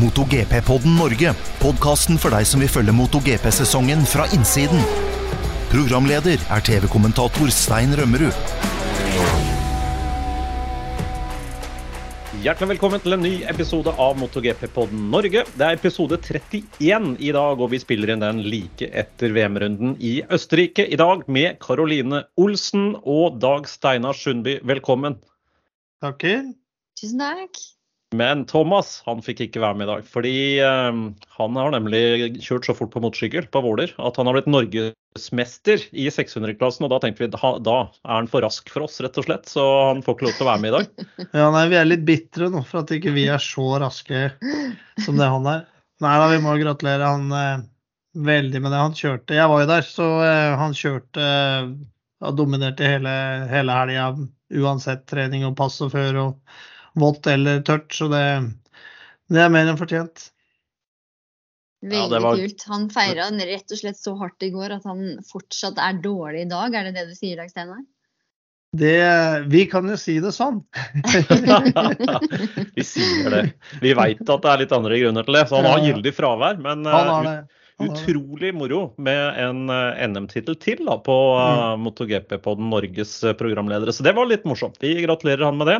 MotoGP-podden Norge. Podkasten for deg som vil følge MotoGP-sesongen fra innsiden. Programleder er TV-kommentator Stein Rømmerud. Hjertelig velkommen til en ny episode av MotoGP-podden Norge. Det er episode 31 i dag, og vi spiller inn den like etter VM-runden i Østerrike i dag med Karoline Olsen og Dag Steinar Sundby. Velkommen. Takker. Tusen takk. Men Thomas han fikk ikke være med i dag, fordi eh, han har nemlig kjørt så fort på motorsykkel på Våler at han har blitt norgesmester i 600-klassen. og Da tenkte vi da, da er han for rask for oss, rett og slett, så han får ikke lov til å være med i dag. Ja, nei, Vi er litt bitre nå for at ikke vi er så raske som det han er. Nei da, vi må gratulere han eh, veldig med det. Han kjørte Jeg var jo der, så eh, han kjørte eh, dominerte hele, hele helga uansett trening og pass og før. og vått eller tørt. Så det, det er mer enn fortjent. Veldig Ja, var- kult. Han feira rett og slett så hardt i går at han fortsatt er dårlig i dag. Er det det du sier, Dag Steinar? Det, vi kan jo si det sånn. vi sier det. Vi veit at det er litt andre grunner til det, så han har gyldig fravær. Men eh, Han har det. ut- det. utrolig moro med en eh, NM-tittel til da, på uh, MotoGP på den Norges eh, programledere. Så det var litt morsomt. Vi gratulerer han med det.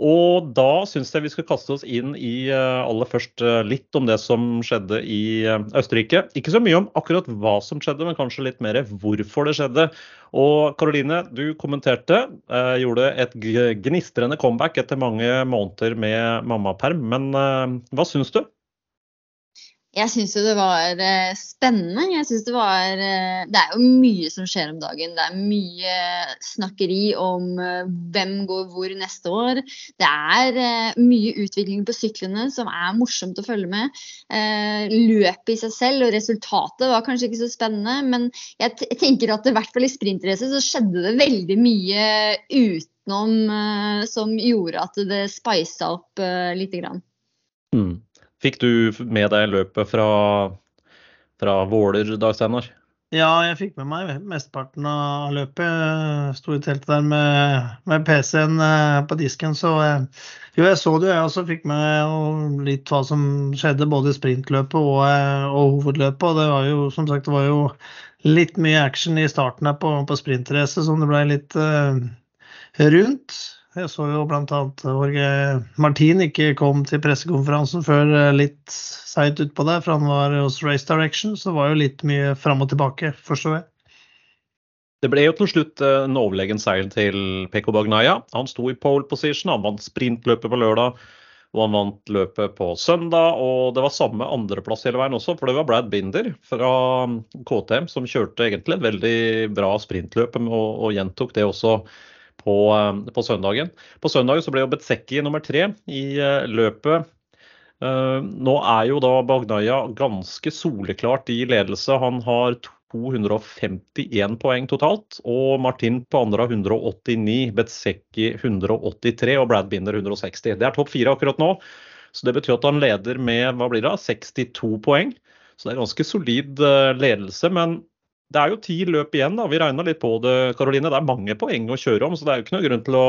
Og da syns jeg vi skal kaste oss inn i eh, aller først eh, litt om det som skjedde i eh, Østerrike. Ikke så mye om akkurat hva som skjedde, men kanskje litt mer hvorfor det skjedde. Og Karoline, du kommenterte. gjorde et gnistrende comeback etter mange måneder med mammaperm. Men hva syns du? Jeg syns jo det var eh, spennende. Jeg synes det var eh, Det er jo mye som skjer om dagen. Det er mye snakkeri om eh, hvem går hvor neste år. Det er eh, mye utvikling på syklene som er morsomt å følge med. Eh, løpet i seg selv og resultatet var kanskje ikke så spennende, men jeg tenker at i hvert fall i sprintrace så skjedde det veldig mye utenom eh, som gjorde at det spisa opp eh, lite grann. Mm. Fikk du med deg løpet fra, fra Våler, Dag Steinar? Ja, jeg fikk med meg mesteparten av løpet. Sto i teltet der med, med PC-en eh, på disken, så eh, jo, jeg så det, jeg også fikk med litt hva som skjedde både i sprintløpet og, eh, og hovedløpet. Og det var jo som sagt det var jo litt mye action i starten her på, på sprintracet som det ble litt uh, rundt. Jeg så jo bl.a. Jorge Martin ikke kom til pressekonferansen før eh, litt seint utpå der, for han var hos Race Direction, så det var jo litt mye fram og tilbake, forstår jeg. Det ble jo til slutt eh, en overlegen seier til Peko Bagnaya. Han sto i pole position, han vant sprintløpet på lørdag og han vant løpet på søndag. Og det var samme andreplass hele veien også, for det var Brad Binder fra KTM som kjørte egentlig et veldig bra sprintløp og, og gjentok det også på, eh, på søndagen. På søndagen så ble jo Betsecki nummer tre i eh, løpet. Eh, nå er jo da Bagnaya ganske soleklart i ledelse. Han har 251 poeng totalt, og Martin på andre har 189, Betsecki 183 og Brad Binder 160. Det er topp fire akkurat nå, så det betyr at han leder med hva blir det, 62 poeng. Så det er ganske solid ledelse. men det er jo ti løp igjen. da, Vi regna litt på det, Karoline. Det er mange poeng å kjøre om, så det er jo ikke noe grunn til å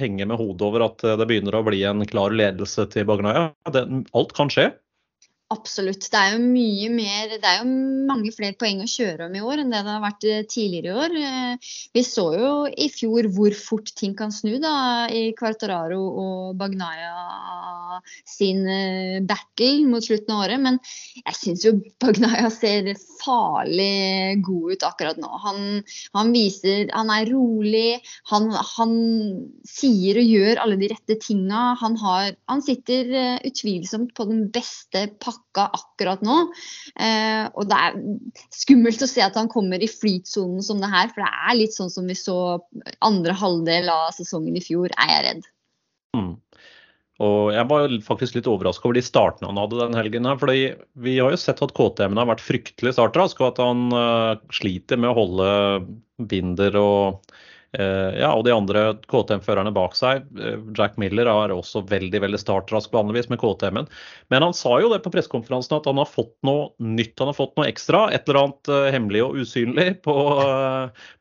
henge med hodet over at det begynner å bli en klar ledelse til Bagnaya. Alt kan skje. Absolutt. Det er jo mye mer Det er jo mange flere poeng å kjøre om i år enn det det har vært eh, tidligere i år. Eh, Vi så jo i fjor hvor fort ting kan snu da i Quartararo og Bagnaya sin eh, battle mot slutten av året. Men jeg syns jo Bagnaya ser farlig god ut akkurat nå. Han, han viser Han er rolig. Han, han sier og gjør alle de rette tinga. Han, han sitter utvilsomt på den beste pakka akkurat nå. Eh, og det er skummelt å se at han kommer i flytsonen som det her, for det er litt sånn som vi så andre halvdel av sesongen i fjor, er jeg redd. Mm. Og jeg var faktisk litt overraska over de startene han hadde den helgen. her, fordi Vi har jo sett at KTM-en har vært fryktelig startrask, og at han uh, sliter med å holde Binder og ja, og de andre KTM-førerne bak seg. Eh, Jack Miller er også veldig veldig startrask vanligvis med KTM-en. Men han sa jo det på pressekonferansen at han har fått noe nytt, han har fått noe ekstra. Et eller annet uh, hemmelig og usynlig på,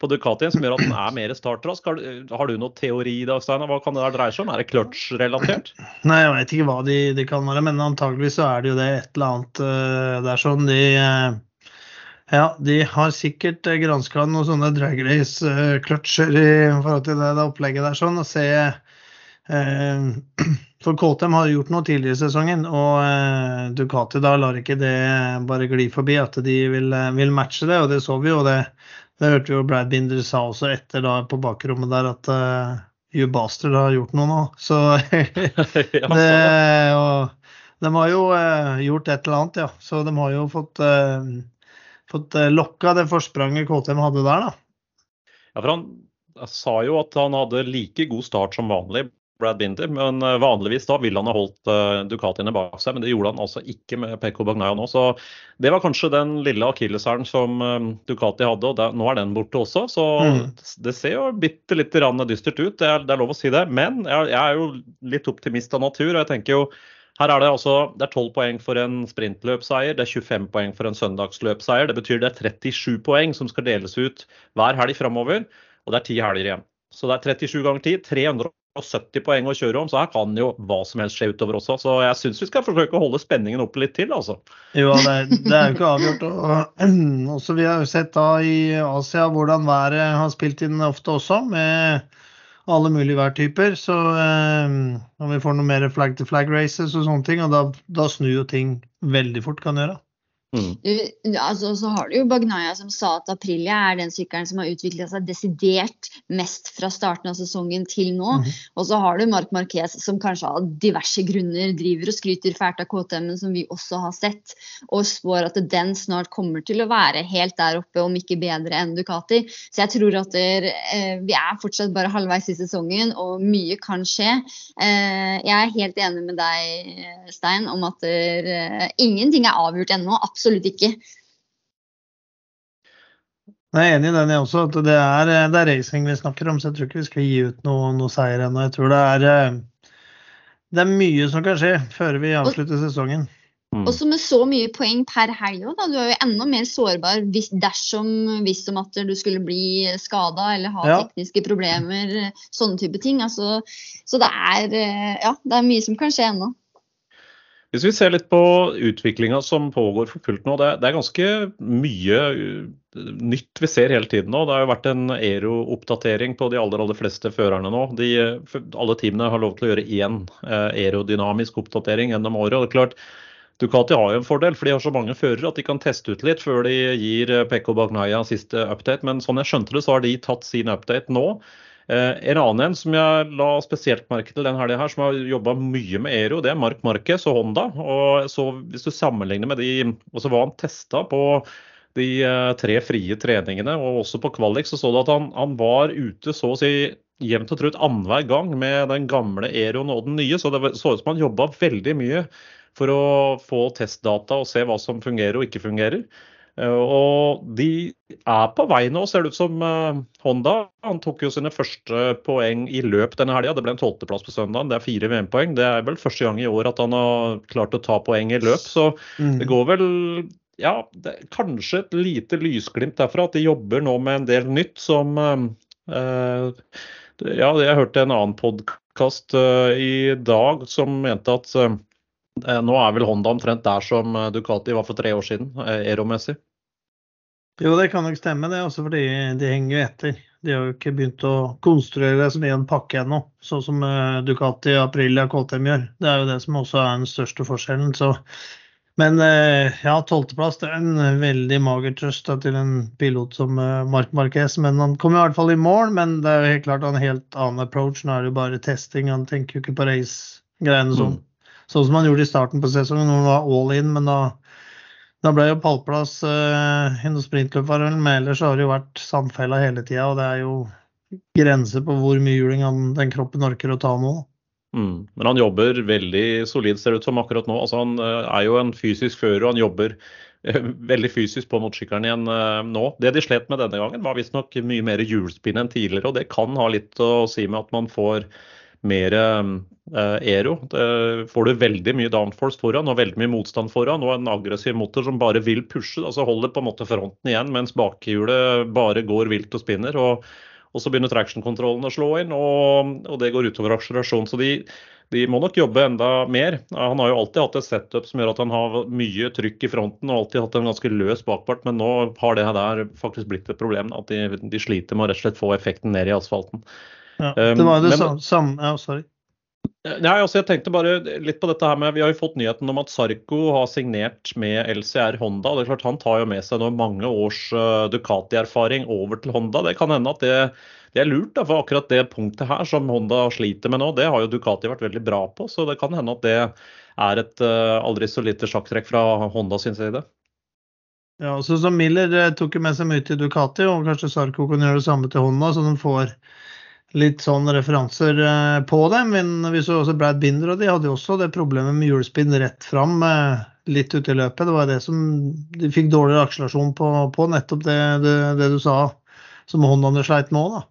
på Ducatien som gjør at han er mer startrask. Har, har, du noe teori i dag, Steinar? Hva kan det der dreie seg om? Er det clutch-relatert? Nei, jeg vet ikke hva de, de, kan være, men antageligvis så er det jo det et eller annet uh, Det er sånn de ja, de har sikkert eh, granska noen sånne drag race-kløtsjer i forhold til det, det opplegget der. sånn, og se eh, For KTM har gjort noe tidligere i sesongen, og eh, Ducati da lar ikke det bare gli forbi at de vil, eh, vil matche det, og det så vi jo. Det, det hørte vi jo Brad Binder sa også etter da på bakrommet der at eh, You Bastard har gjort noe nå. Så det, og, De har jo eh, gjort et eller annet, ja. Så de har jo fått uh, fått eh, lokka det forspranget KTM hadde der, da. Ja, for Han sa jo at han hadde like god start som vanlig, Brad Binder. Men eh, vanligvis da ville han ha holdt uh, Ducatiene bak seg, men det gjorde han altså ikke med Pekko Bagnaia nå. Så det var kanskje den lille akilleshælen som Ducati hadde, og der, nå er den borte også. Så mm. det ser jo bitte lite dystert ut, det er, det er, lov å si det. Men jeg, jeg er jo litt optimist av natur, og jeg tenker jo her er det altså det er 12 poeng for en sprintløpseier, det er 25 poeng for en søndagsløpseier. Det betyr det er 37 poeng som skal deles ut hver helg framover, og det er ti helger igjen. Så det er 37 ganger 10, 370 poeng å kjøre om, så her kan jo hva som helst skje utover også. Så jeg syns vi skal forsøke å holde spenningen oppe litt til, altså. Jo, det det er jo ikke avgjort. Og, også vi har jo sett da i Asia hvordan været har spilt inn ofte også, med alle mulige værtyper. Så eh, når vi får noe mer flag to flag races og sånne ting, og da, da snur jo ting veldig fort, kan gjøre. Mm. Du, altså, så har du jo Bagnaya som sa at Aprilia er den sykkelen som har utvikla seg desidert mest fra starten av sesongen til nå. Mm. Og så har du Marc Marquez som kanskje av diverse grunner driver og skryter fælt av KTM-en, som vi også har sett, og spår at den snart kommer til å være helt der oppe, om ikke bedre enn Ducati. Så jeg tror at der, eh, vi er fortsatt bare halvveis i sesongen, og mye kan skje. Eh, jeg er helt enig med deg, Stein, om at der, eh, ingenting er avgjort ennå. Absolutt absolutt ikke. Jeg er enig i den, jeg også. at det er, det er, racing vi snakker om, så jeg tror ikke vi skal gi ut noe, noe seier ennå. Jeg tror det er, eh, det er mye som kan skje før vi avslutter sesongen. Også med så mye poeng per helg òg, du er jo enda mer sårbar hvis, dersom hvis om at du skulle bli skada eller ha ja. tekniske problemer, sånne type ting. Altså, så det er, eh, ja, det er mye som kan skje ennå. Hvis vi ser litt på utviklinga som pågår for fullt nå, det, er ganske mye uh, nytt vi ser hele tiden nå. Det har jo vært en Aero-oppdatering på de aller, aller fleste førerne nå. De, alle teamene har lov til å gjøre én uh, aerodynamisk oppdatering gjennom året. og det er klart Ducati har jo en fordel, for de har så mange førere at de kan teste ut litt før de gir uh, Pekko Bagnaya siste update. Men sånn jeg skjønte det, så har de tatt sin update nå. Eh, en annen en som jeg la spesielt merke til den helga her, som har jobba mye med Ero, det er Mark Marquez og Honda. Og så Hvis du sammenligner med de Og så var han testa på de eh, tre frie treningene og også på kvalik, så så du at han, han var ute så å si jevnt og trutt annenhver gang med den gamle Aeroen og den nye. Så det så ut som han jobba veldig mye for å få testdata og se hva som fungerer og ikke fungerer. Eh, og de er på vei nå, ser det ut som eh, Honda. Han tok jo sine første poeng i løp denne helga. Det ble en tolvteplass på søndag. Det er fire VM-poeng. Det er vel første gang i år at han har klart å ta poeng i løp. Så mm. det går vel ja, det kanskje et lite lysglimt derfra at de jobber nå med en del nytt som uh, Ja, jeg hørte en annen podkast uh, i dag som mente at Eh, nå er vel Honda omtrent der som eh, Ducati var for tre år siden, eh, aeromessig? Jo, det kan nok stemme, det. Også fordi de henger jo etter. De har jo ikke begynt å konstruere det som en pakke ennå, sånn som Ducati, Aprilia KTM gjør. Det er jo det som også er den største forskjellen. Så. Men ja, tolvteplass er en veldig mager trøst til en pilot som Mark Marquez. Men han kommer i hvert fall i mål, men det er jo helt klart en helt annen approach. Nå er det jo bare testing, han tenker jo ikke på race-greiene sånn. Mm. Sånn som han gjorde i starten på sesongen, når han var all in. Men da, da ble jo pallplass uh, i noen sprintløpere. Men ellers har det jo vært sandfella hele tida, og det er jo grenser på hvor mye juling den kroppen orker å ta nå. Mm. Men han jobber veldig solid, ser det ut som akkurat nå. Altså, han uh, er jo en fysisk fører, og han jobber veldig fysisk på motorsykkelen igjen nå. Det de slet med denne gangen, var visstnok mye mer hjulspinn enn tidligere. og Det kan ha litt å si med at man får mer Aero. Det får du veldig mye downforce foran og veldig mye motstand foran, og en aggressiv motor som bare vil pushe. altså Holder på en måte fronten igjen, mens bakhjulet bare går vilt og spinner. og, og så begynner traction-kontrollen å slå inn, og, og, det går utover akselerasjon. Så de, de, må nok jobbe enda mer. Han har jo alltid hatt et setup som gjør at han har mye trykk i fronten og alltid hatt en ganske løs bakpart, men nå har det her faktisk blitt et problem. At de, de sliter med å rett og slett få effekten ned i asfalten. Ja, det var jo det men, samme ja, Sorry. Nei, altså jeg tenkte bare litt på dette her med, Vi har jo fått nyheten om at Sarko har signert med LCR Honda. og det er klart Han tar jo med seg nå mange års uh, Ducati-erfaring over til Honda. Det kan hende at det, det er lurt, da, for akkurat det punktet her som Honda sliter med nå, det har jo Ducati vært veldig bra på. Så det kan hende at det er et uh, aldri så lite sjakktrekk fra Honda sin side. Ja, så som Miller tok jo med seg mye til Ducati, og kanskje Sarko kan gjøre det samme til Honda, så de får litt sånn referanser eh, på det. Men vi så også Brad Binder, og de hadde jo også det problemet med hjulspinn rett fram eh, litt ute i løpet. Det var det som de fikk dårligere akselerasjon på, på nettopp det, det, det, du sa, som Hondaene sleit med òg, da.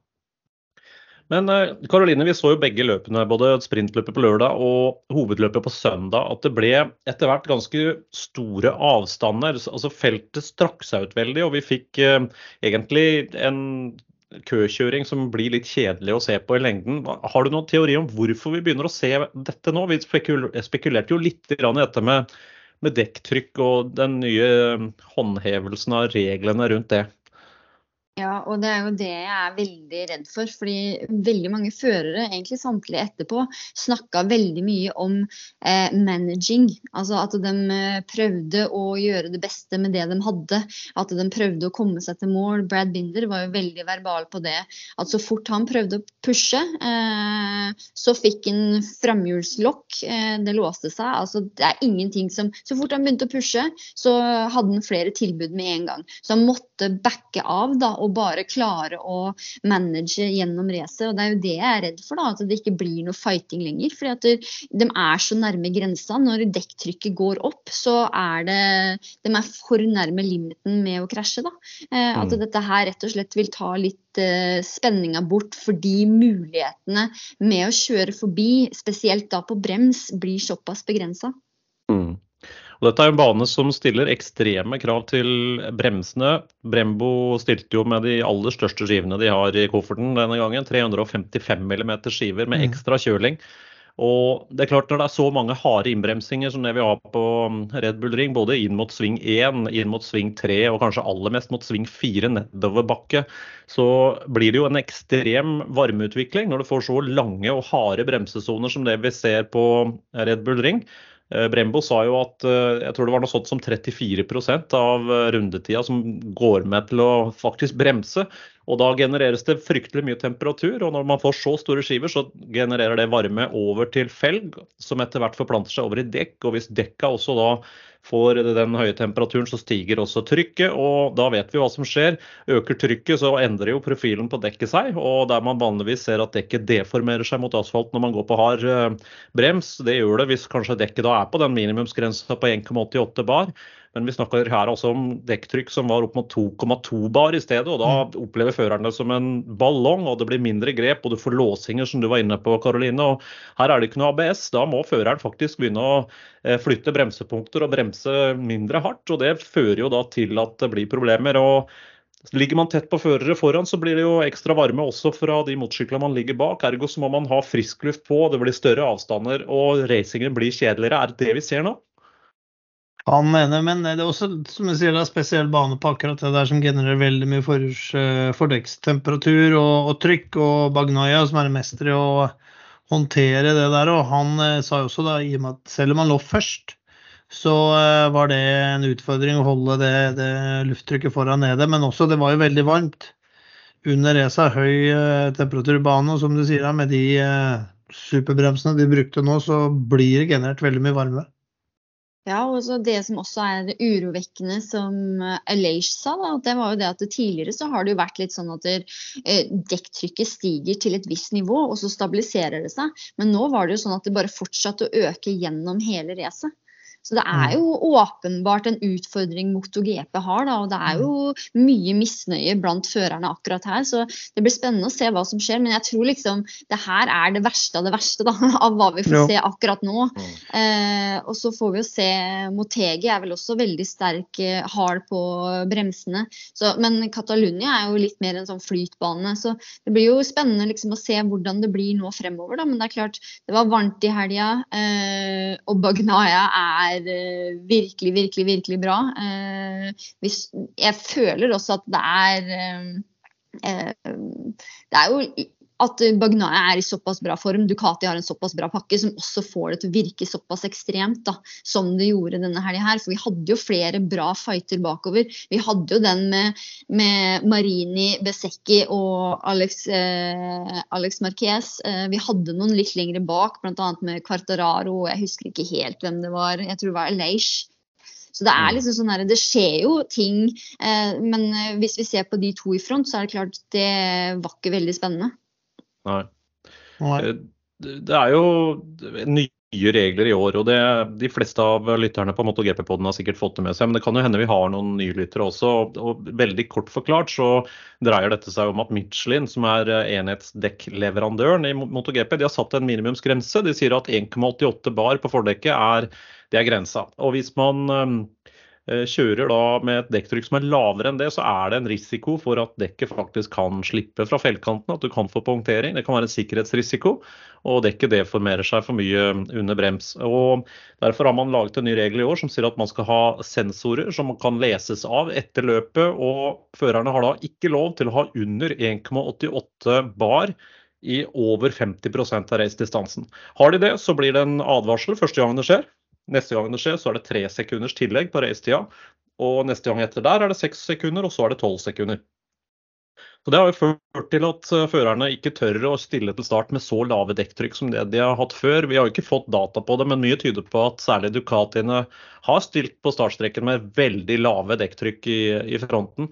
Men Karoline, eh, vi så jo begge løpene, både sprintløpet på lørdag og hovedløpet på søndag, at det ble etter hvert ganske store avstander. altså Feltet strakk seg ut veldig, og vi fikk eh, egentlig en køkjøring som blir litt kjedelig å se på i lengden. Har du noen teori om hvorfor vi begynner å se dette nå? Vi spekulerte jo litt i dette med, med dekktrykk og den nye håndhevelsen av reglene rundt det. Ja, og det er jo det jeg er veldig redd for. Fordi veldig mange førere, egentlig samtlige etterpå, snakka veldig mye om eh, managing. Altså at de eh, prøvde å gjøre det beste med det de hadde. At de prøvde å komme seg til mål. Brad Binder var jo veldig verbal på det. At så fort han prøvde å pushe, eh, så fikk han framhjulslokk. Eh, det låste seg. Altså det er ingenting som Så fort han begynte å pushe, så hadde han flere tilbud med en gang. Så han måtte backe av da og bare klare å manage gjennom racet. Og det er jo det jeg er redd for, da, at det ikke blir noe fighting lenger. fordi at de er så nærme grensa. Når dekktrykket går opp, så er det De er for nærme limiten med å krasje, da. Eh, at mm. dette her rett og slett vil ta litt uh, spenninga bort fordi mulighetene med å kjøre forbi, spesielt da på brems, blir såpass begrensa. Og dette er en bane som stiller ekstreme krav til bremsene. Brembo stilte jo med de aller største skivene de har i kofferten denne gangen. 355 mm skiver med mm. ekstra kjøling. Og det er klart Når det er så mange harde innbremsinger som det vi har på Red Bull Ring, både inn mot sving 1, inn mot sving 3 og kanskje aller mest mot sving 4 nedoverbakke, så blir det jo en ekstrem varmeutvikling når du får så lange og harde bremsesoner som det vi ser på Red Bull Ring. Eh, Brembo sa jo at eh, jeg tror det var noe sånt som 34% av eh, rundetida som går med til å faktisk bremse. Og da genereres det fryktelig mye temperatur, og når man får så store skiver, så genererer det varme over til felg, som etter hvert forplanter seg over i dekk. Og hvis dekka også da får den høye temperaturen, så stiger også trykket. Og da vet vi hva som skjer. Øker trykket, så endrer jo profilen på dekket seg. Og der man vanligvis ser at dekket deformerer seg mot asfalt når man går på hard eh, brems, det gjør det hvis kanskje dekket da er på den minimumsgrensa på 1,88 bar. Men vi snakker her altså om dekktrykk som var opp mot 2,2 bar i stedet. og Da mm. opplever føreren det som en ballong, og det blir mindre grep. Og du får låsinger, som du var inne på, Karoline. og Her er det ikke noe ABS. Da må føreren faktisk begynne å eh, flytte bremsepunkter og bremse mindre hardt. og Det fører jo da til at det blir problemer. og Ligger man tett på førere foran, så blir det jo ekstra varme også fra de motorsyklene man ligger bak. Ergo så må man ha friskluft på, det blir større avstander og racingen blir kjedeligere. Er det det vi ser nå? Han mener, men det er også som jeg sier, det er spesiell bane på akkurat det der som genererer veldig mye eh, og, og, trykk. Og Bagnaya, som er en mester i å håndtere det der, og han eh, sa jo også da, i og med at selv om han lå først, så eh, var det en utfordring å holde det, det lufttrykket foran nede. Men også, det var jo veldig varmt under resa. Høy eh, temperatur i banen, og som du sier, med de eh, superbremsene de brukte nå, så blir det generert veldig mye varme. Ja, og Det som også er urovekkende, som Aleish sa, da, det var jo det at tidligere så har det jo vært litt sånn at dekktrykket stiger til et visst nivå, og så stabiliserer det seg. Men nå var det jo sånn at det bare fortsatte å øke gjennom hele racet. Så det er jo åpenbart en utfordring MotoGP har, da, og det er jo mye misnøye blant førerne akkurat her. Så det blir spennende å se hva som skjer. Men jeg tror liksom det her er det verste av det verste da, av hva vi får Jo. se akkurat nå. Mm. Eh, og så får vi jo se Motegi er vel også veldig sterk, eh, hard på bremsene. Så, men Catalunya er jo litt mer en sånn flytbane. Så det blir jo spennende liksom å se hvordan det blir nå fremover. Da. Men det er klart, det var varmt i helga, eh, og Bagnaya er eh, virkelig, virkelig, virkelig bra. Eh, jeg føler også at det er eh, Det er jo at Bagnaya er i såpass bra form. Ducati har en såpass bra pakke som også får det til å virke såpass ekstremt da, som det gjorde denne helga her. For vi hadde jo flere bra fighter bakover. Vi hadde jo den med, med Marini, Besecchi og Alex, eh, Alex Marquez. Eh, vi hadde noen litt lengre bak, bl.a. med Quartararo. Jeg husker ikke helt hvem det var. Jeg tror det var Leish. Så det er liksom sånn her, det skjer jo ting. Eh, men eh, hvis vi ser på de to i front, så er det klart det var ikke veldig spennende. Nei. Nei. Eh, Det er jo nye regler i år, og det, de fleste av lytterne på MotoGP-poden har sikkert fått det med seg. Men det kan jo hende vi har noen nye lyttere også. Og, og veldig kort forklart så dreier dette seg om at Michelin, som er eh, enhetsdekkleverandøren i MotoGP, de har satt en minimumsgrense. De sier at 1,88 bar på fordekket er, det er grensa. Og hvis man eh, kjører da med et dekktrykk som er lavere enn det, så er det en risiko for at dekket faktisk kan slippe fra feltkanten. at du kan få punktering. Det kan være en sikkerhetsrisiko, og dekket deformerer seg for mye under brems. Og Derfor har man laget en ny regel i år som sier at man skal ha sensorer som kan leses av etter løpet, og førerne har da ikke lov til å ha under 1,88 bar i over 50% av racedistansen. Har de det, så blir det en advarsel første gang det skjer. Neste gang det skjer, så er det tre sekunders tillegg på racetida. Og neste gang etter der er det seks sekunder, og så er det tolv sekunder. Så Det har jo ført til at eh, førerne ikke tør å stille til start med så lave dekktrykk som det de har hatt før. Vi har jo ikke fått data på det, men mye tyder på at særlig Ducatiene har stilt på startstreken med veldig lave dekktrykk i, i fronten.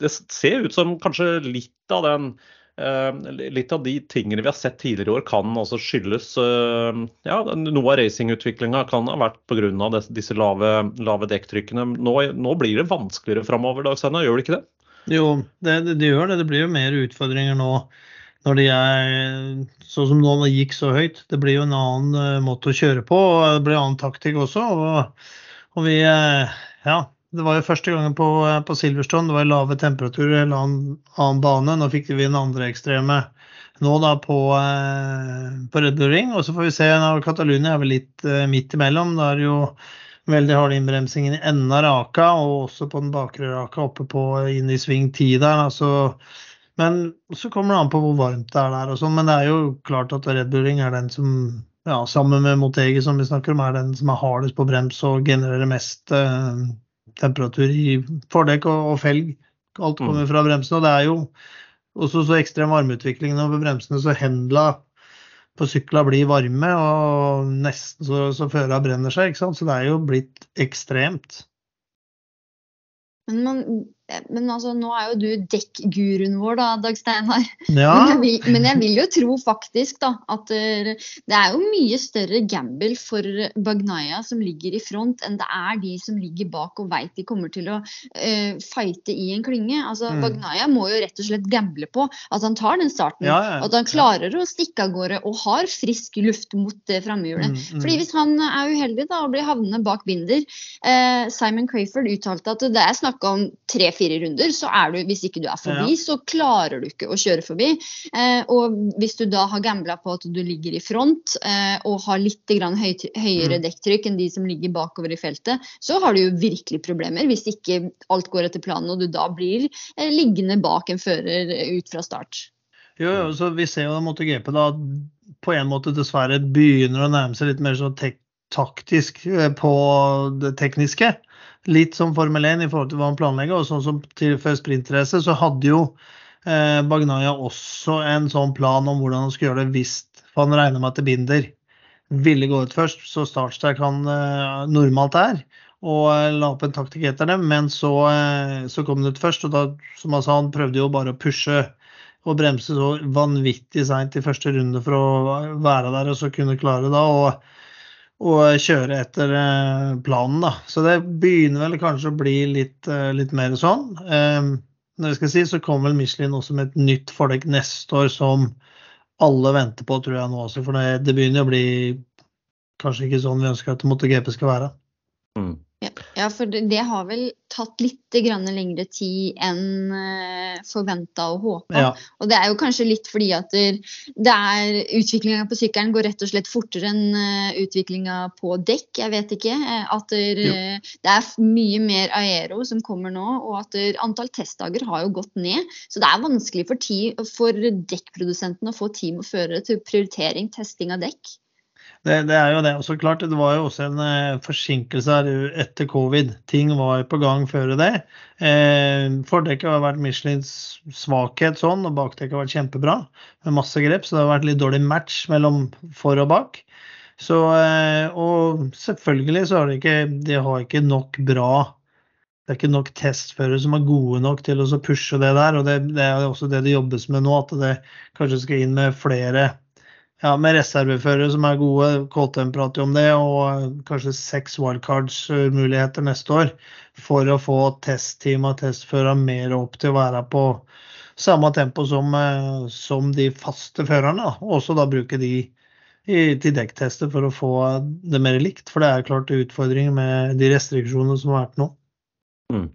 Det ser ut som kanskje litt av den litt av de tingene vi har sett tidligere i år kan også skyldes eh, ja, Noe av racingutviklinga kan ha vært pga. disse lave, lave dekktrykkene. Nå, nå blir det vanskeligere framover, Dag Steinar, gjør det ikke det? Jo, det, det, gjør det. Det blir jo mer utfordringer nå når de er sånn som nå gikk så høyt. Det blir jo en annen eh, måte å kjøre på, og det blir annen taktikk også. Og, og vi eh, Ja, det var jo første gangen på, på Silverstone. Det var lave temperaturer, en annen, annen bane. Nå fikk vi den andre ekstreme nå da på, eh, på Red Bull Ring. Og så får vi se. Catalunya er vel litt eh, midt imellom. Da er det jo veldig harde innbremsingen i enden av raka, og også på den bakre raka oppe på inn i sving 10 der. Altså, men så kommer det an på hvor varmt det er der. Og sånn, men det er jo klart at Red Bull Ring er den som ja, sammen med Motegi som vi snakker om, er den som er hardest på brems og genererer mest eh, temperatur i fordekk og, og felg. Alt kommer fra bremsene. Og det er jo også så ekstrem varmeutvikling over bremsene, så hendla på sykla blir varme, og nesten så, så føra brenner seg. ikke sant? Så det er jo blitt ekstremt. Men, man, men altså, nå er jo du dekkguruen vår, da, Dag Steinar. Ja, Men, men jeg vil jo tro faktisk da, at eh, det er jo mye større gamble for Bagnaya som ligger i front, enn det er de som ligger bak og veit de kommer til å uh, fighte i en klynge. Altså, Mm. Bagnaya må jo rett og slett gamble på at han tar den starten. ja, ja. At han klarer å stikke av gårde og har frisk luft mot det framhjulet. Mm, mm. Fordi Hvis han er uheldig da, og blir havnende bak binder uh, Simon Crayford uttalte at det er snakk om tre-fire runder, så er du, hvis ikke du er forbi, Ja. så klarer du ikke å kjøre forbi. Eh, og hvis du da har gambla på at du ligger i front eh, og har litt grann høy, høyere Mm. dekktrykk enn de som ligger bakover i feltet, så har du jo virkelig problemer hvis ikke alt går etter planen og du da blir eh, liggende bak en fører ut fra start. Jo, jo, så vi ser jo MotoGP da på en måte dessverre begynner å nærme seg litt mer sånn tek taktisk eh, på det tekniske. Litt som Formel 1 i forhold til hva han planlegger. Og sånn som til før sprintrace så hadde jo eh, Bagnaya også en sånn plan om hvordan han skulle gjøre det hvis han regner med at det binder ville gå ut først, så startsterk han eh, normalt er. Og eh, la opp en taktikk etter det, men så, eh, så kom den ut først. Og da, som han sa, han prøvde jo bare å pushe og bremse så vanvittig seint i første runde for å være der og så kunne klare det. og og kjøre etter eh, planen. da. Så det begynner vel kanskje å bli litt, eh, litt mer sånn. Eh, når jeg skal si, så kommer vel Michelin også med et nytt fordekk neste år som alle venter på, tror jeg nå også. For det, det begynner å bli kanskje ikke sånn vi ønsker at MotoGP skal være. Mm. Ja, for det, det, har vel tatt litt lengre tid enn eh, forventa og håpa. Ja. Og det er jo kanskje litt fordi at det er utviklinga på sykkelen går rett og slett fortere enn eh, utviklinga på dekk. Jeg vet ikke. Eh, at der, uh, det er mye mer aero som kommer nå, og at der, antall testdager har jo gått ned. Så det er vanskelig for, tid, for dekkprodusenten å få team og førere til prioritering testing av dekk. Det, det, er jo det. Og så klart, det var jo også en eh, forsinkelse etter covid. Ting var på gang før det. Eh, fordekket har vært Michelins svakhet sånn, og bakdekket har vært kjempebra med masse grep. Så det har vært litt dårlig match mellom for og bak. Så, eh, og selvfølgelig så har de ikke, de har ikke nok bra det er ikke nok testførere som er gode nok til å pushe det der. og Det, det er også det det jobbes med nå, at det kanskje skal inn med flere ja, med reserveførere som er gode. KTM prater jo om det, og kanskje seks wildcards-muligheter neste år. For å få testteam og testførere mer opp til å være på samme tempo som, eh, som de faste førerne. Og også da bruke de i, til dekktester for å få det mer likt. For det er klart utfordringer med de restriksjonene som har vært nå. Mm.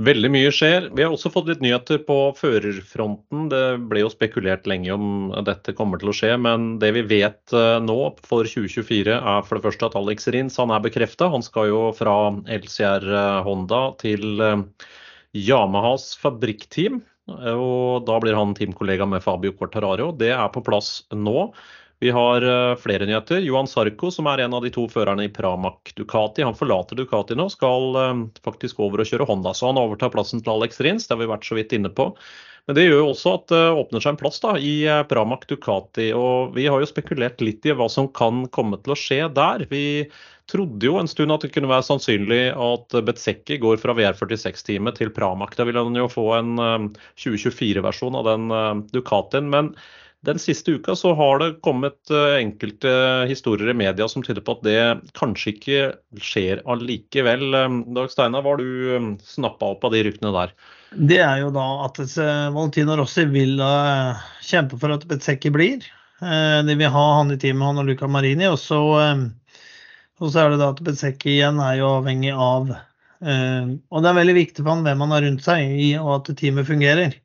Veldig mye skjer. Vi har også fått litt nyheter på førerfronten. Det ble jo spekulert lenge om dette kommer til å skje, men det vi vet eh, nå for 2024 er for det første at Alex Rins han er bekrefta. Han skal jo fra LCR eh, Honda til eh, Yamahas fabrikkteam. Og da blir han teamkollega med Fabio Quartararo. Det er på plass nå. Vi har uh, flere nyheter. Johan Sarko, som er en av de to førerne i Pramac Ducati, han forlater Ducati nå, skal uh, faktisk over og kjøre Honda. Så han overtar plassen til Alex Rins, det har vi vært så vidt inne på. Men det gjør jo også at det åpner seg en plass da, i Pramac Ducati. Og vi har jo spekulert litt i hva som kan komme til å skje der. Vi trodde jo en stund at det kunne være sannsynlig at Betsekki går fra VR46-teamet til Pramac. Da vil han jo få en 2024-versjon av den Ducatien. men den siste uka så har det kommet eh, enkelte historier i media som tyder på at det kanskje ikke skjer allikevel. Eh, Dag Steinar, hva har du eh, snappa opp av de ryktene der? Det er jo da at Valentino Rossi vil kjempe for at Betsecki blir. De vil ha han i teamet, han og Luca Marini. Og så, og så er det da at Betsecki igjen er jo avhengig av Og det er veldig viktig for han hvem han har rundt seg, og at teamet fungerer.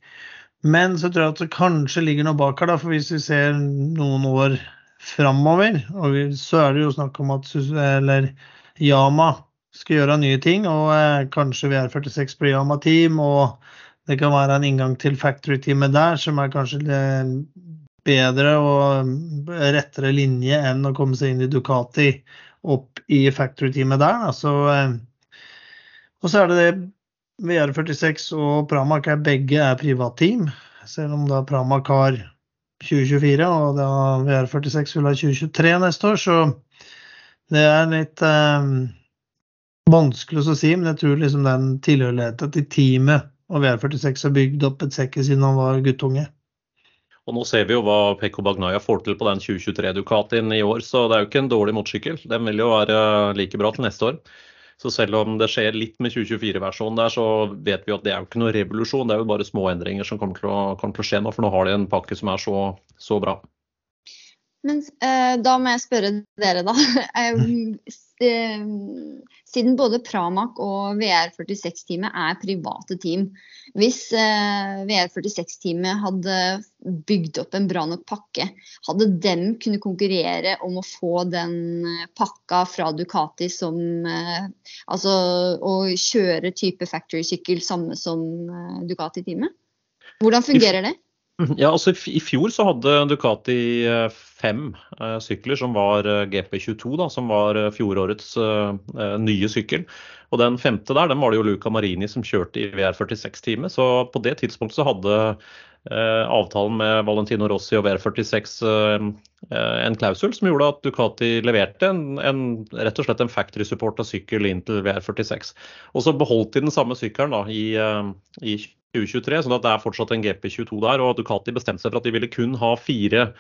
Men så tror jeg at det kanskje ligger noe bak her, da, for hvis vi ser noen år framover, så er det jo snakk om at eller Yama skal gjøre nye ting, og eh, kanskje VR46 blir Yama-team, og det kan være en inngang til factory-teamet der som er kanskje bedre og rettere linje enn å komme seg inn i Ducati opp i factory-teamet der. Da. Så, eh, og så er det det VR46 og Pramac er begge er privatteam, selv om da Pramac har 2024 og da VR46 vil ha 2023 neste år. Så det er litt eh, vanskelig å si, men jeg tror liksom den tilhørigheten til teamet og VR46 har bygd opp et sekk siden han var guttunge. Og nå ser vi jo hva Pekko Bagnaya får til på den 2023 Ducatien i år, så det er jo ikke en dårlig motorsykkel. Den vil jo være like bra til neste år. Så selv om det skjer litt med 2024-versjonen der, så vet vi at det er jo ikke noe revolusjon. Det er jo bare små endringer som kommer til å, kommer til å skje nå, for nå har de en pakke som er så, så bra. Men eh, da må jeg spørre dere, da. Eh, siden både Pramac og VR46-teamet er private team. Hvis eh, VR46-teamet hadde bygd opp en bra nok pakke, hadde dem kunnet konkurrere om å få den eh, pakka fra Ducati som eh, Altså å kjøre type factory-sykkel samme som eh, Ducati-teamet? Hvordan fungerer det? Ja, altså I fjor så hadde Ducati eh, fem uh, sykler som var uh, GP22, da, som var fjorårets nye sykkel. Og den femte der, den var det jo Luca Marini som kjørte i VR46-teamet. Så på det tidspunktet så hadde avtalen med Valentino Rossi og VR46 en klausul som gjorde at Ducati leverte en, en rett og slett en factory-supporta sykkel inn til VR46. Og så beholdt de den samme sykkelen da, i, i 2023, sånn at det er fortsatt en GP22 der. Og Ducati bestemte seg for at de ville kun ha fire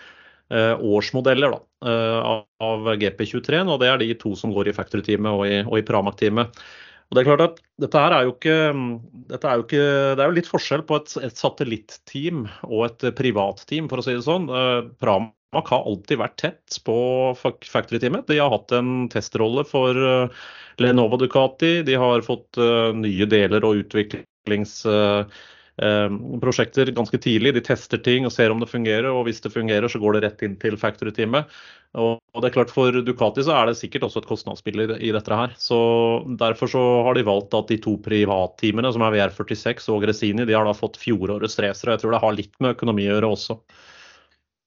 årsmodeller da, av GP23. Og det er de to som går i Factory-teamet og i, og i Pramac-teamet. Og Det er klart at dette her er jo ikke, er jo ikke Det er jo litt forskjell på et, et satellitteam og et privatteam, for å si det sånn. Pramac har alltid vært tett på Factory-teamet. De har hatt en testrolle for Lenovo Ducati. De har fått nye deler og utviklings Eh, prosjekter ganske tidlig. De tester ting og ser om det fungerer, og hvis det fungerer, så går det rett inn til factory-teamet. Og det er klart For Ducati så er det sikkert også et kostnadsspill i dette her. så Derfor så har de valgt at de to privatteamene, som er VR46 og Gresini, de har da fått fjorårets racere. Jeg tror det har litt med økonomi å gjøre også.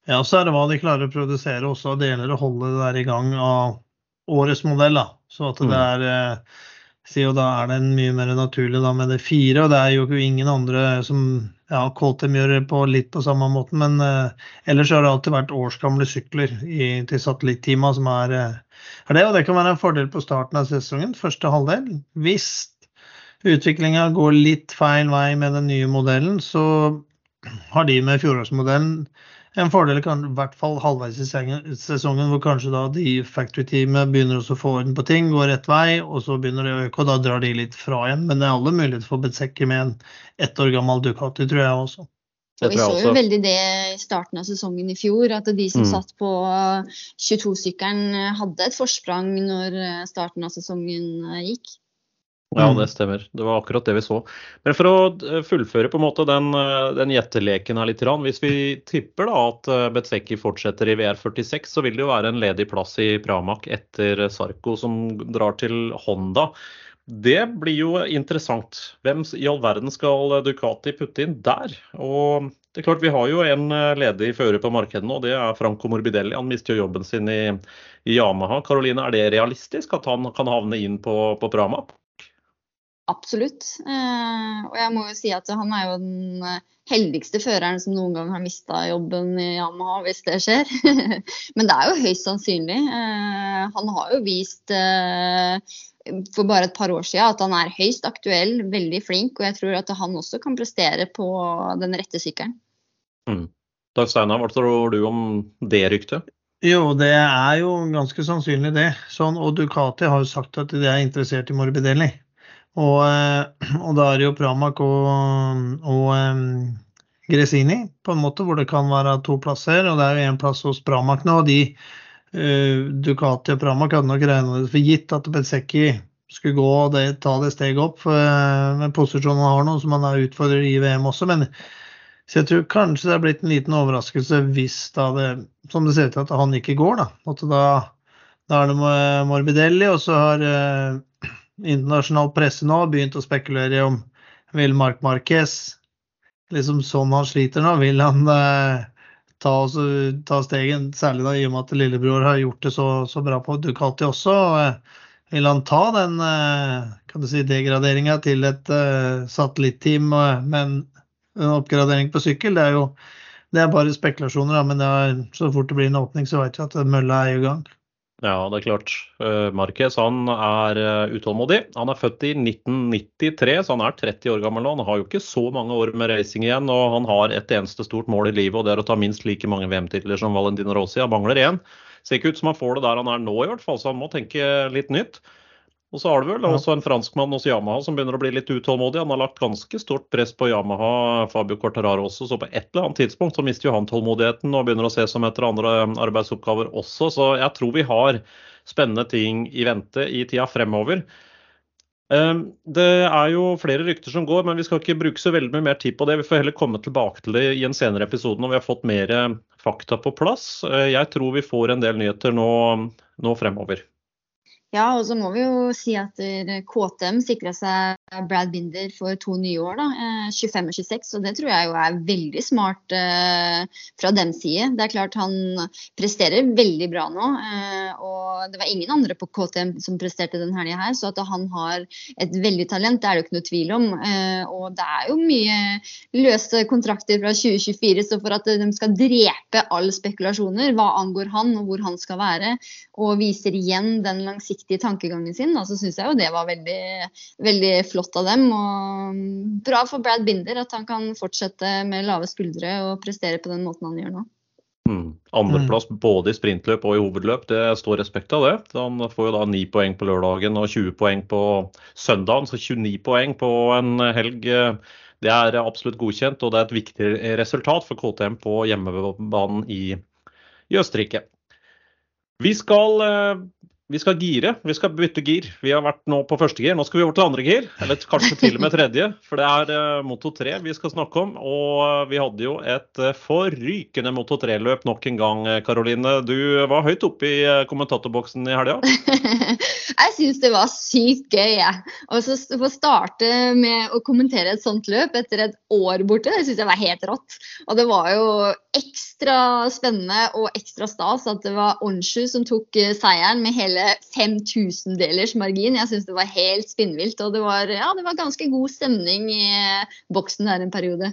Ja, så er det hva de klarer å produsere også av deler og holde det der i gang av årets modell. da. Så at det mm. er eh, sier jo da er det mye mer naturlig da med det fire. Og det er jo ingen andre som ja, KTM gjør det på litt på samme måte, men uh, ellers har det alltid vært årsgamle sykler i, til satellitteama som er, uh, er, det. Og det kan være en fordel på starten av sesongen, første halvdel. Hvis utviklinga går litt feil vei med den nye modellen, så har de med fjorårsmodellen en fordel kan i hvert fall halvveis i sesongen, hvor kanskje da de factory-teamet begynner også å få orden på ting, går rett vei, og så begynner det å øke, og da drar de litt fra igjen. Men det er alle muligheter for Betzekker med en ett år gammel Ducati, tror jeg også. Og vi så jo veldig det i starten av sesongen i fjor, at de som mm. satt på 22-sykkelen hadde et forsprang når starten av sesongen gikk. Ja, mm. det stemmer. Det var akkurat det vi så. Men for å eh, fullføre på en måte den, eh, den gjetteleken her litt. Hvis vi tipper da at Betseki fortsetter i VR46, så vil det jo være en ledig plass i Pramac etter Sarko som drar til Honda. Det blir jo interessant. Hvem i all verden skal Ducati putte inn der? Og det er klart Vi har jo en ledig fører på markedet nå, det er Franco Morbidelli. Han mister jo jobben sin i, i Yamaha. Karoline, er det realistisk at han kan havne inn på, på Pramac? Absolutt. Eh, og jeg må jo si at han er jo den eh, heldigste føreren som noen gang har mista jobben i Yamaha, hvis det skjer. Men det er jo høyst sannsynlig. Eh, han har jo vist for bare et par år siden at han er høyst aktuell, veldig flink, og jeg tror at han også kan prestere på den rette sykkelen. Mm. Dag Steinar, hva tror du om det ryktet? Jo, det er jo ganske sannsynlig det. Sånn, og Ducati har jo sagt at de er interessert i Morbidelli. Og, eh, og da er det jo Pramac og, og Gresini på en måte, hvor det kan være to plasser. Og det er jo én plass hos Pramac nå. og de uh, Ducati og Pramac hadde nok regnet det for gitt at Bezecchi skulle gå og det, ta det steget opp uh, med posisjonen han har nå, som han er utfordrer i VM også. Men så jeg tror kanskje det er blitt en liten overraskelse hvis da det, som det ser ut til at han ikke går, da. At da, da er det Morbidelli, og så har uh, internasjonal presse nå har begynt å spekulere om vil Mark Marquez liksom sånn han sliter nå, vil han eh, ta, også, ta stegen, særlig da i og med at lillebror har gjort det så, så bra på Ducati også. Eh, vil han ta den eh, kan du si, degraderinga til et eh, satellitteam eh, med en, en, oppgradering på sykkel? Det er jo det er bare spekulasjoner, da, men er, så fort det blir en åpning, så vet vi at mølla er i gang. Ja, det er klart. Uh, Marquez han er uh, utålmodig. Han er født i 1993, så han er 30 år gammel nå. Han har jo ikke så mange år med racing igjen, og han har et eneste stort mål i livet, og det er å ta minst like mange VM-titler som Valentino Rossi. Han mangler én. Ser ikke ut som han får det der han er nå, i hvert fall, så han må tenke litt nytt. Og så har du vel også en franskmann hos Yamaha som begynner å bli litt utålmodig. Han har lagt ganske stort press på Yamaha, Fabio Cortararo også, så på et eller annet tidspunkt så mister jo han tålmodigheten og begynner å se som etter andre arbeidsoppgaver også. Så jeg tror vi har spennende ting i vente i tida fremover. Ehm, det er jo flere rykter som går, men vi skal ikke bruke så veldig mye mer tid på det. Vi får heller komme tilbake til det i en senere episode når vi har fått mer fakta på plass. Eh, jeg tror vi får en del nyheter nå, nå fremover. Ja, og så må vi jo si at KTM sikra seg Brad Binder for to nye år, da, 25 eh, og 26. Og det tror jeg jo er veldig smart eh, fra den side. Det er klart han presterer veldig bra nå. Eh, og det var ingen andre på KTM som presterte den helga her, så at han har et veldig talent, det er det jo ikke noe tvil om. Eh, og det er jo mye løse kontrakter fra 2024, så for at de skal drepe alle spekulasjoner hva angår han og hvor han skal være, og viser igjen den langsiktige tankegangen sin, da, så syns jeg jo det var veldig, veldig, flott av dem. Og bra for Brad Binder at han kan fortsette med lave skuldre og prestere på den måten han gjør nå. Mm. Andreplass mm. både i sprintløp og i hovedløp, det står respekt av det. Han får jo da 9 poeng på lørdagen og 20 poeng på søndagen, så 29 poeng på en helg. Det er absolutt godkjent, og det er et viktig resultat for KTM på hjemmebanen i, i Østerrike. Vi skal eh, vi skal gire. Vi skal bytte gir. Vi har vært nå på første gir. Nå skal vi over til andre gir, eller kanskje til og med tredje. For det er uh, Moto 3 vi skal snakke om. Og uh, vi hadde jo et uh, forrykende Moto 3-løp nok en gang, Karoline. Du var høyt oppe i kommentatorboksen i helga? jeg syns det var sykt gøy, jeg. Og så få starte med å kommentere et sånt løp etter et år borte, det syns jeg var helt rått. Og det var jo ekstra spennende og ekstra stas at det var Onsju som tok seieren med hele hele 5000-delers margin. Jeg syns det var helt spinnvilt. Og det var, ja, det var ganske god stemning i boksen der en periode.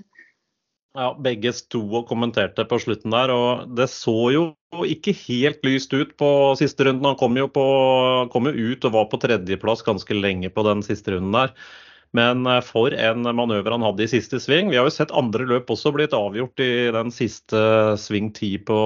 Ja, begge sto og kommenterte på slutten der, og det så jo ikke helt lyst ut på siste runden. Han kom jo, på, kom jo ut og var på tredjeplass ganske lenge på den siste runden der. Men eh, for en manøver han hadde i siste sving. Vi har jo sett andre løp også blitt avgjort i den siste sving 10 på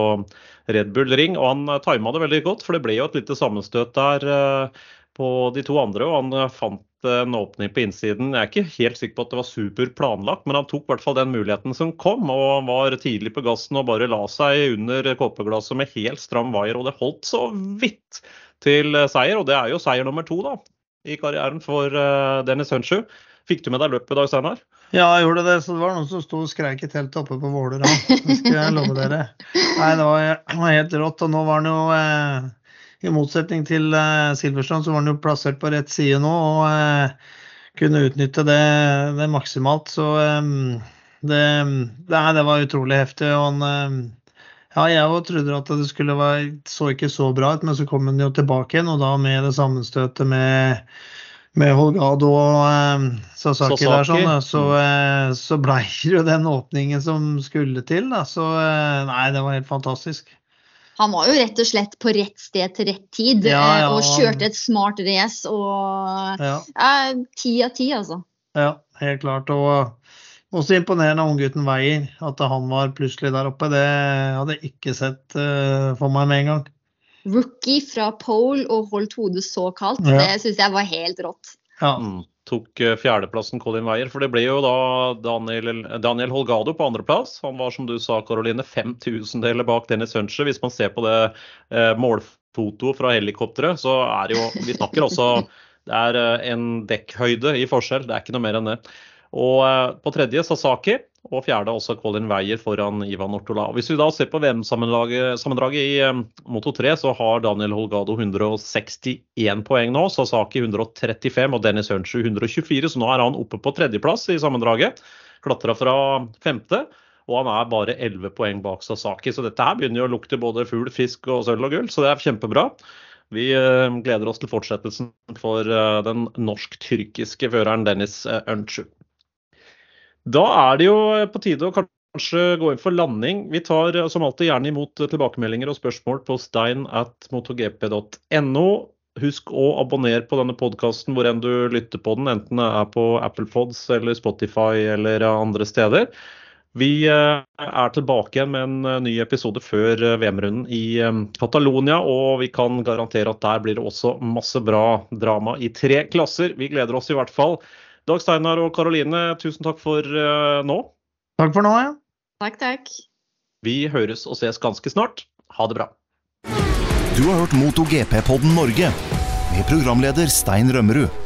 Red Bull Ring. Og han eh, tima det veldig godt, for det ble jo et lite sammenstøt der eh, på de to andre. Og han fant en åpning på innsiden. Jeg er ikke helt sikker på at det var super planlagt, men han tok i hvert fall den muligheten som kom. Og han var tidlig på gassen og bare la seg under kåpeglasset med helt stram vaier. Og det holdt så vidt til seier, og det er jo seier nummer to, da i karrieren for uh, Dennis Hunchu. Fikk du med deg løpet i dag, Steinar? Ja, jeg gjorde det. Så det var noen som sto og skreik i teltet oppe på Våler. Det skal jeg love dere. Nei, det var, var helt rått. Og nå var han jo eh, I motsetning til eh, Silverstrand, så var han jo plassert på rett side nå og eh, kunne utnytte det, det maksimalt. Så eh, det, det, det, var utrolig heftig. og han eh, ja, jeg òg trodde at det skulle være, så ikke så bra ut, men så kom han jo tilbake igjen, og da med det sammenstøtet med, med Holgado og eh, Sasaki, Sasaki, der, sånn, så, mm. eh, så blei det jo den åpningen som skulle til. Da. Så eh, nei, det var helt fantastisk. Han var jo rett og slett på rett sted til rett tid ja, ja, eh, og kjørte et smart race. Og ti av ti, altså. Ja, helt klart. Og også imponerende unggutten Weier. At han var plutselig der oppe, det hadde jeg ikke sett uh, for meg med en gang. Rookie fra pole og holdt hodet så kaldt, ja. det syns jeg var helt rått. Ja. Mm, tok uh, fjerdeplassen Colin Weier, for det ble jo da Daniel, Daniel Holgado på andreplass. Han var som du sa, Karoline, fem tusendeler bak Dennis Huncher, Hvis man ser på det eh, målfotoet fra helikopteret, så er det jo Vi snakker også Det er en dekkhøyde i forskjell, det er ikke noe mer enn det. Og eh, på tredje Sasaki, og fjerde også Colin Weier foran Ivan Ortola. Og hvis vi da ser på VM-sammendraget i eh, Moto 3, så har Daniel Holgado 161 poeng nå. Sasaki 135 og Dennis Hunchu 124, så nå er han oppe på tredjeplass i sammendraget. Klatra fra femte. Og han er bare 11 poeng bak Sasaki, så dette her begynner jo å lukte både fugl, fisk og sølv og gull, så det er kjempebra. Vi eh, gleder oss til fortsettelsen for den norsk-tyrkiske føreren Dennis Unchu. Da er det jo på tide å kanskje gå inn for landing. Vi tar eh, som alltid gjerne imot tilbakemeldinger og spørsmål på stein. Husk å abonnere på denne podkasten hvor enn du lytter på den, enten det er på Apple Pods eller Spotify eller andre steder. Vi eh, er tilbake igjen med en eh, ny episode før VM-runden i Catalonia, og vi kan garantere at der blir det også masse bra drama i tre klasser. Vi gleder oss i hvert fall. Dag Steinar og Karoline, tusen takk for uh, nå. Takk for nå, ja. Takk, takk. Vi høres og ses ganske snart. Ha det bra. Du har hørt MotoGP-podden Norge med programleder Stein Rømmerud.